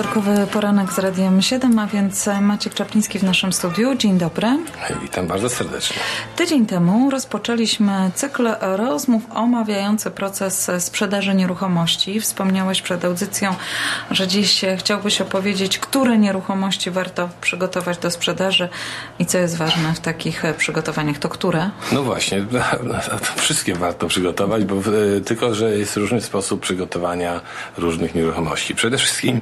Wtorkowy poranek z Radiem 7, a więc Maciek Czapliński w naszym studiu. Dzień dobry. Witam bardzo serdecznie. Tydzień temu rozpoczęliśmy cykl rozmów omawiający proces sprzedaży nieruchomości. Wspomniałeś przed audycją, że dziś chciałbyś opowiedzieć, które nieruchomości warto przygotować do sprzedaży i co jest ważne w takich przygotowaniach. To które? No właśnie, wszystkie warto przygotować, bo tylko, że jest różny sposób przygotowania różnych nieruchomości. Przede wszystkim,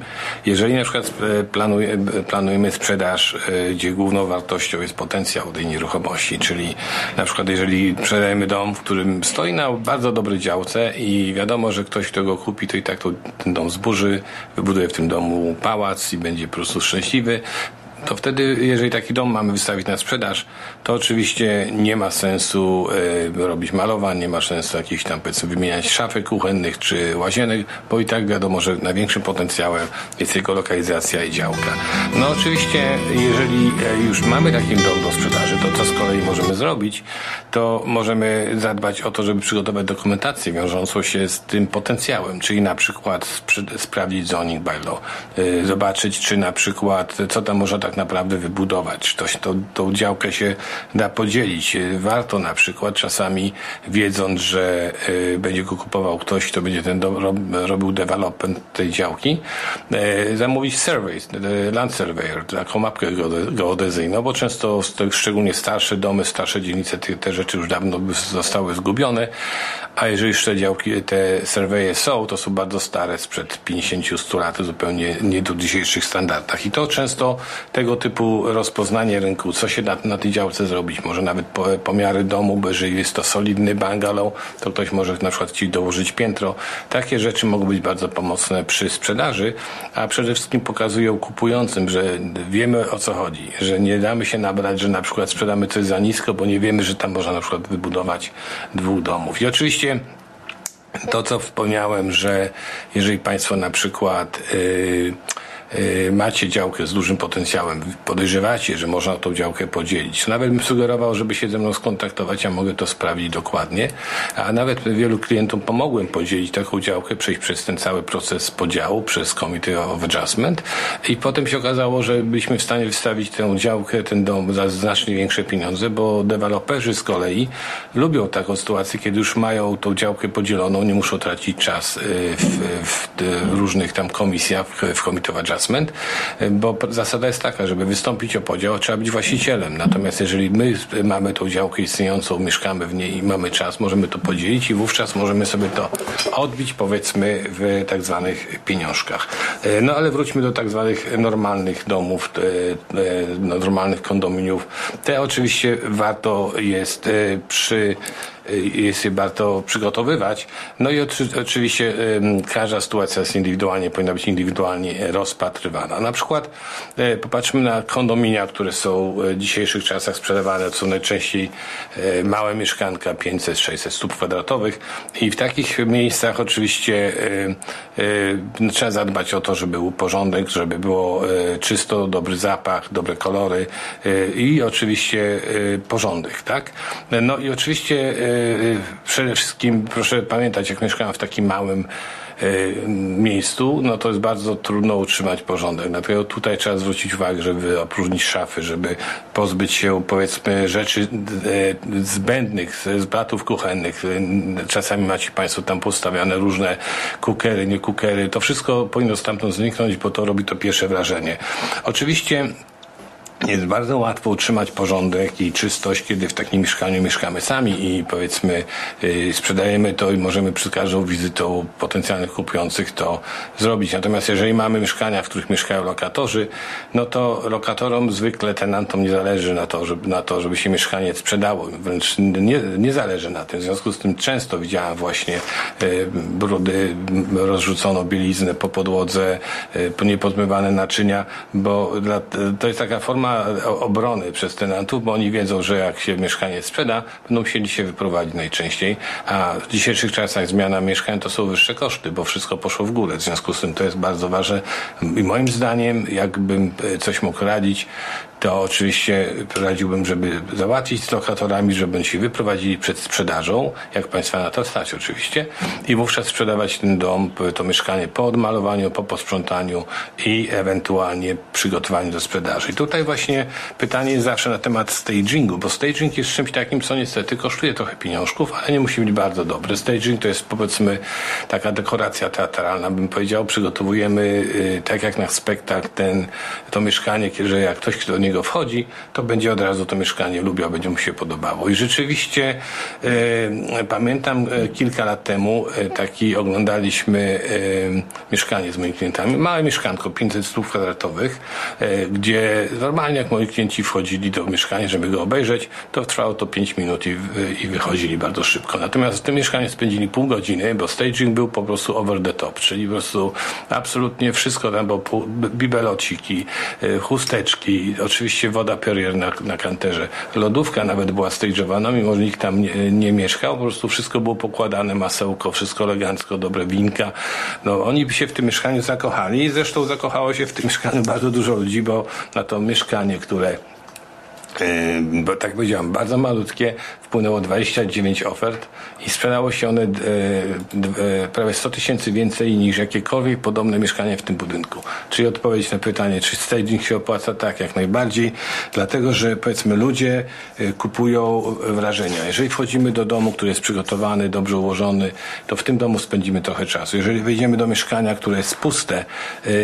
jeżeli na przykład e, e, planujemy sprzedaż, e, gdzie główną wartością jest potencjał tej nieruchomości, czyli na przykład jeżeli sprzedajemy dom, w którym stoi na bardzo dobrej działce i wiadomo, że ktoś, kto go kupi, to i tak to, ten dom zburzy, wybuduje w tym domu pałac i będzie po prostu szczęśliwy, to wtedy, jeżeli taki dom mamy wystawić na sprzedaż, to oczywiście nie ma sensu y, robić malowań, nie ma sensu jakichś tam powiedzmy wymieniać szafek kuchennych czy łazienek, bo i tak wiadomo, że największym potencjałem jest jego lokalizacja i działka. No oczywiście, jeżeli e, już mamy taki dom do sprzedaży, to co zrobić, to możemy zadbać o to, żeby przygotować dokumentację wiążącą się z tym potencjałem, czyli na przykład sprawdzić zoning by law, y, zobaczyć, czy na przykład, co tam można tak naprawdę wybudować, czy to, to, tą działkę się da podzielić. Warto na przykład czasami wiedząc, że y, będzie go kupował ktoś, kto będzie ten do, rob, robił development tej działki, y, zamówić survey, y, land surveyor, taką mapkę geodezyjną, bo często szczególnie starsze domy, starsze dzielnice, te, te rzeczy już dawno zostały zgubione, a jeżeli jeszcze działki, te surveje są, to są bardzo stare, sprzed 50-100 lat, zupełnie nie do dzisiejszych standardach. I to często tego typu rozpoznanie rynku, co się na, na tej działce zrobić, może nawet po, pomiary domu, bo jeżeli jest to solidny bungalow, to ktoś może na przykład ci dołożyć piętro. Takie rzeczy mogą być bardzo pomocne przy sprzedaży, a przede wszystkim pokazują kupującym, że wiemy o co chodzi, że nie damy się nabrać, że na przykład sprzedamy coś za nisko, bo nie wiemy, że tam można na przykład wybudować dwóch domów. I oczywiście to, co wspomniałem, że jeżeli Państwo na przykład yy, macie działkę z dużym potencjałem, podejrzewacie, że można tą działkę podzielić. Nawet bym sugerował, żeby się ze mną skontaktować, ja mogę to sprawdzić dokładnie, a nawet wielu klientom pomogłem podzielić taką działkę, przejść przez ten cały proces podziału, przez Committee of Adjustment. I potem się okazało, że byliśmy w stanie wystawić tę działkę, ten dom za znacznie większe pieniądze, bo deweloperzy z kolei lubią taką sytuację, kiedy już mają tą działkę podzieloną, nie muszą tracić czas y, w, w, w różnych tam komisjach, w Committee of Adjustment adjustment, bo zasada jest taka, żeby wystąpić o podział, trzeba być właścicielem. Natomiast jeżeli my mamy tą działkę istniejącą, mieszkamy w niej i mamy czas, możemy to podzielić i wówczas możemy sobie to odbić, powiedzmy, w tak zwanych pieniążkach. No ale wróćmy do tak zwanych normalnych domów, normalnych kondominiów. Te oczywiście warto jest przy jest je warto przygotowywać. No i oczywiście każda sytuacja jest indywidualnie, powinna być indywidualnie rozpatrywana. Na przykład e, popatrzmy na kondominia, które są w dzisiejszych czasach sprzedawane. To są najczęściej małe mieszkanka, 500-600 stóp kwadratowych i w takich miejscach oczywiście e, trzeba zadbać o to, żeby był porządek, żeby było czysto, dobry zapach, dobre kolory i oczywiście porządek, tak? No i oczywiście Y, przede wszystkim proszę pamiętać, jak mieszkałem w takim małym y, miejscu, no to jest bardzo trudno utrzymać porządek. Dlatego tutaj trzeba zwrócić uwagę, żeby opróżnić szafy, żeby pozbyć się powiedzmy rzeczy y, zbędnych z kuchennych. Czasami macie Państwo tam postawiane różne kukery, nie kukery. To wszystko powinno stamtąd zniknąć, bo to robi to pierwsze wrażenie. Oczywiście jest bardzo łatwo utrzymać porządek i czystość, kiedy w takim mieszkaniu mieszkamy sami i powiedzmy yy, sprzedajemy to i możemy przy każdą wizytą potencjalnych kupujących to zrobić. Natomiast jeżeli mamy mieszkania, w których mieszkają lokatorzy, no to lokatorom zwykle tenantom nie zależy na to, żeby, na to, żeby się mieszkanie sprzedało. Wręcz nie, nie zależy na tym. W związku z tym często widziałem właśnie yy, brudy, rozrzucono bieliznę po podłodze, yy, niepozmywane naczynia, bo dla, to jest taka forma forma obrony przez tenantów, bo oni wiedzą, że jak się mieszkanie sprzeda, będą musieli się wyprowadzić najczęściej, a w dzisiejszych czasach zmiana mieszkań to są wyższe koszty, bo wszystko poszło w górę. W związku z tym to jest bardzo ważne i moim zdaniem, jakbym e, coś mógł radzić, to oczywiście radziłbym, żeby załatwić z lokatorami, żeby się wyprowadzili przed sprzedażą, jak Państwa na to stać oczywiście, i wówczas sprzedawać ten dom, to mieszkanie po odmalowaniu, po posprzątaniu i ewentualnie przygotowaniu do sprzedaży. I tutaj właśnie pytanie jest zawsze na temat stagingu, bo staging jest czymś takim, co niestety kosztuje trochę pieniążków, ale nie musi być bardzo dobry. Staging to jest powiedzmy taka dekoracja teatralna, bym powiedział. Przygotowujemy y, tak jak na spektakl ten, to mieszkanie, że jak ktoś do niego wchodzi, to będzie od razu to mieszkanie lubiał, będzie mu się podobało. I rzeczywiście y, pamiętam y, kilka lat temu taki oglądaliśmy mieszkanie z moimi klientami. Małe mieszkanko, 500 stóp kwadratowych, gdzie normalnie jak moi klienci wchodzili do mieszkania, żeby go obejrzeć, to trwało to 5 minut i, i wychodzili bardzo szybko. Natomiast w tym mieszkaniu spędzili pół godziny, bo staging był po prostu over the top, czyli po prostu absolutnie wszystko tam było, bibelociki, e, chusteczki, oczywiście woda Perrier na, na kanterze. Lodówka nawet była stageowana, mimo że nikt tam nie, nie mieszkał, po prostu wszystko było pokładane, masełko, wszystko elegancko, dobre winka. No, oni się w tym mieszkaniu zakochali i zresztą zakochało się w tym mieszkaniu bardzo dużo ludzi, bo na to mieszkanie, które bo tak powiedziałem, bardzo malutkie, wpłynęło 29 ofert i sprzedało się one e, e, prawie 100 tysięcy więcej niż jakiekolwiek podobne mieszkanie w tym budynku. Czyli odpowiedź na pytanie, czy staging się opłaca? Tak, jak najbardziej, dlatego że powiedzmy ludzie e, kupują wrażenia. Jeżeli wchodzimy do domu, który jest przygotowany, dobrze ułożony, to w tym domu spędzimy trochę czasu. Jeżeli wejdziemy do mieszkania, które jest puste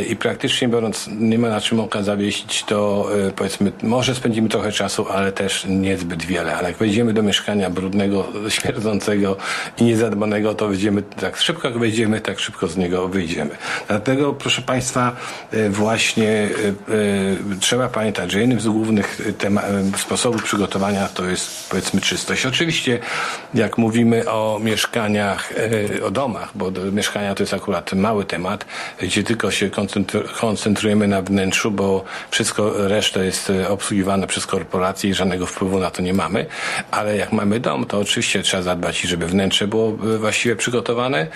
i praktycznie biorąc nie ma na czym oka zawiesić, to powiedzmy może spędzimy trochę czasu, ale też niezbyt wiele. Ale jak wejdziemy do mieszkania, brudnego, śmierdzącego i niezadbanego, to wyjdziemy, tak szybko jak wejdziemy, tak szybko z niego wyjdziemy. Dlatego, proszę Państwa, e, właśnie e, e, trzeba pamiętać, że jednym z głównych sposobów przygotowania to jest powiedzmy czystość. Oczywiście, jak mówimy o mieszkaniach, o domach, bo mieszkania to jest akurat mały temat, gdzie tylko się koncentrujemy na wnętrzu, bo wszystko reszta jest obsługiwane przez korporacje i żadnego wpływu na to nie mamy, ale jak mamy dom, to oczywiście trzeba zadbać, żeby wnętrze było właściwie przygotowane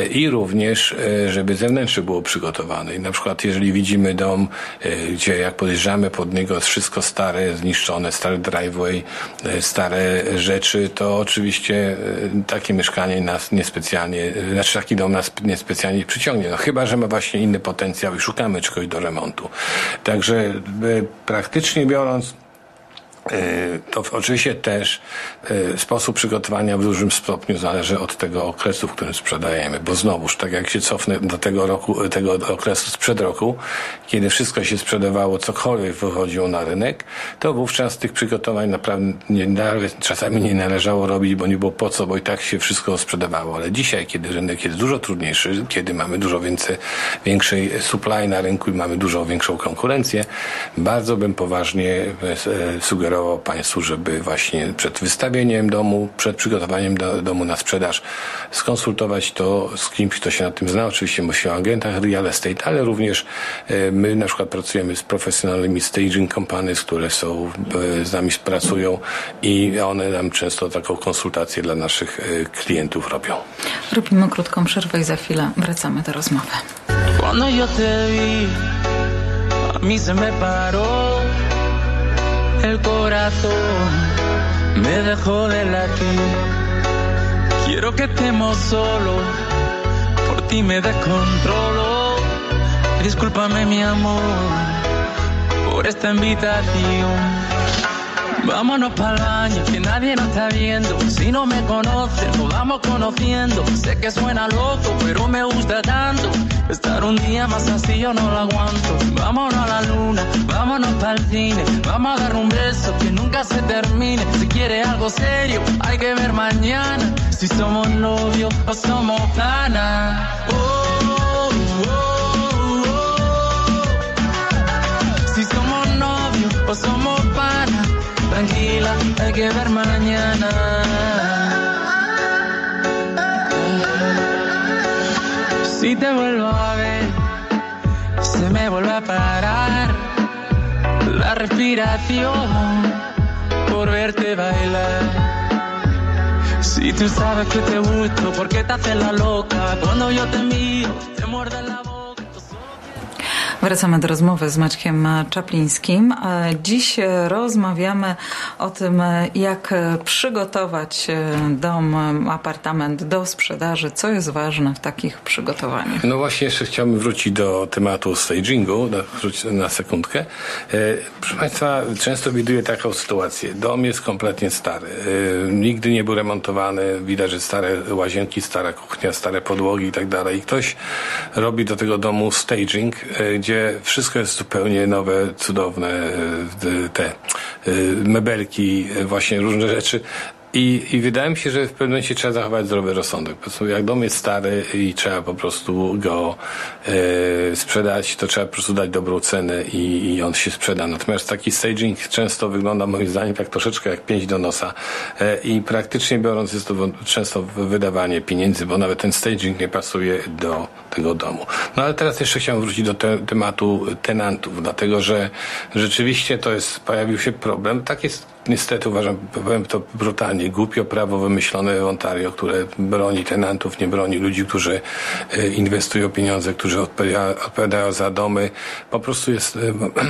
e, i również, e, żeby zewnętrzne było przygotowane. I na przykład, jeżeli widzimy dom, e, gdzie jak podjeżdżamy pod niego jest wszystko stare, zniszczone, stary driveway, stare rzeczy, to oczywiście takie mieszkanie nas niespecjalnie, znaczy taki dom nas niespecjalnie przyciągnie. No chyba, że ma właśnie inny potencjał i szukamy czegoś do remontu. Także praktycznie biorąc, E, to oczywiście też e, sposób przygotowania w dużym stopniu zależy od tego okresu, w którym sprzedajemy, bo znowuż, tak jak się cofnę do tego roku, tego okresu sprzed roku, kiedy wszystko się sprzedawało, cokolwiek wychodziło na rynek, to wówczas tych przygotowań naprawdę nie, czasami nie należało robić, bo nie było po co, bo i tak się wszystko sprzedawało. Ale dzisiaj, kiedy rynek jest dużo trudniejszy, kiedy mamy dużo więcej, większej supply na rynku i mamy dużo większą konkurencję, bardzo bym poważnie e, sugerował sugerował Państwu, żeby właśnie przed wystawieniem domu, przed przygotowaniem do, domu na sprzedaż skonsultować to z kimś, kto się na tym zna. Oczywiście myślę o agentach real estate, ale również e, my na przykład pracujemy z profesjonalnymi staging companies, które są, e, z nami pracują i one nam często taką konsultację dla naszych e, klientów robią. Robimy krótką przerwę i za chwilę wracamy do rozmowy. Cuando yo te vi, a mí se me paró el corazón me dejó de latir. Quiero que estemos solo, por ti me descontrolo. Discúlpame mi amor por esta invitación. Vámonos para el baño, que nadie nos está viendo. Si no me conoces, nos vamos conociendo. Sé que suena loco, pero me gusta tanto. Estar un día más así yo no lo aguanto. Vámonos a la luna, vámonos para el cine. Vamos a dar un beso que nunca se termine. Si quiere algo serio, hay que ver mañana. Si somos novios o somos panas. Oh, oh, oh, si somos novios o somos Tranquila, hay que ver mañana. Si te vuelvo a ver, se me vuelve a parar la respiración por verte bailar. Si tú sabes que te gusto, ¿por qué te haces la loca? Cuando yo te miro, te muerde la boca. Wracamy do rozmowy z Maćkiem Czaplińskim. Dziś rozmawiamy o tym, jak przygotować dom, apartament do sprzedaży. Co jest ważne w takich przygotowaniach? No właśnie, jeszcze chciałbym wrócić do tematu stagingu, wrócić na sekundkę. E, proszę Państwa, często widuję taką sytuację. Dom jest kompletnie stary. E, nigdy nie był remontowany. Widać, że stare łazienki, stara kuchnia, stare podłogi i tak dalej. Ktoś robi do tego domu staging, e, gdzie gdzie wszystko jest zupełnie nowe, cudowne, e, te e, mebelki, e, właśnie różne rzeczy. I, I wydaje mi się, że w pewnym momencie trzeba zachować zdrowy rozsądek. Po prostu jak dom jest stary i trzeba po prostu go e, sprzedać, to trzeba po prostu dać dobrą cenę i, i on się sprzeda. Natomiast taki staging często wygląda moim zdaniem tak troszeczkę jak pięć do nosa e, i praktycznie biorąc jest to często wydawanie pieniędzy, bo nawet ten staging nie pasuje do tego domu. No ale teraz jeszcze chciałem wrócić do te, tematu tenantów, dlatego że rzeczywiście to jest, pojawił się problem. Tak jest niestety uważam, powiem to brutalnie, głupio prawo wymyślone w Ontario, które broni tenantów, nie broni ludzi, którzy e, inwestują pieniądze, którzy odpowiadają za domy. Po prostu jest e,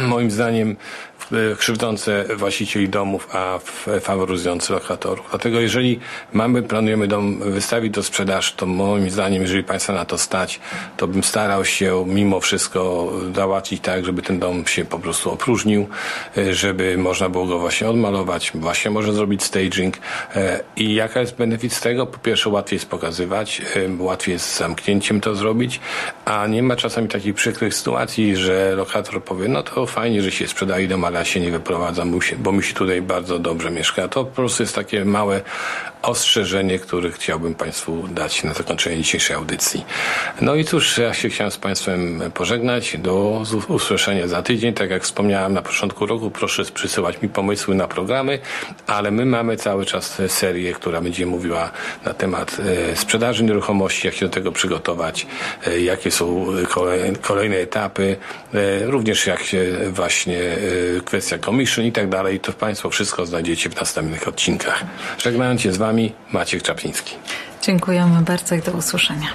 moim zdaniem krzywdzące właścicieli domów, a faworyzujące lokatorów. Dlatego jeżeli mamy, planujemy dom wystawić do sprzedaży, to moim zdaniem, jeżeli Państwa na to stać, to bym starał się mimo wszystko załatwić tak, żeby ten dom się po prostu opróżnił, e, żeby można było go właśnie odmalować, właśnie można zrobić staging. E, I jaka jest benefit z tego? Po pierwsze łatwiej jest pokazywać, łatwiej jest z zamknięciem to zrobić, a nie ma czasami takich przykrych sytuacji, że lokator powie, no to fajnie, że się sprzedaje dom, ale się nie wyprowadza, bo mi się tutaj bardzo dobrze mieszka. To po prostu jest takie małe ostrzeżenie, które chciałbym Państwu dać na zakończenie dzisiejszej audycji. No i cóż, ja się chciałem z Państwem pożegnać. Do usłyszenia za tydzień. Tak jak wspomniałem na początku roku, proszę przysyłać mi pomysły na programy, ale my mamy cały czas serię, która będzie mówiła na temat e, sprzedaży nieruchomości, jak się do tego przygotować, e, jakie są kolejne etapy, e, również jak się właśnie kwestia commission i tak dalej. To Państwo wszystko znajdziecie w następnych odcinkach. Żegnając się z Wami, Maciek Czapliński. Dziękujemy bardzo i do usłyszenia.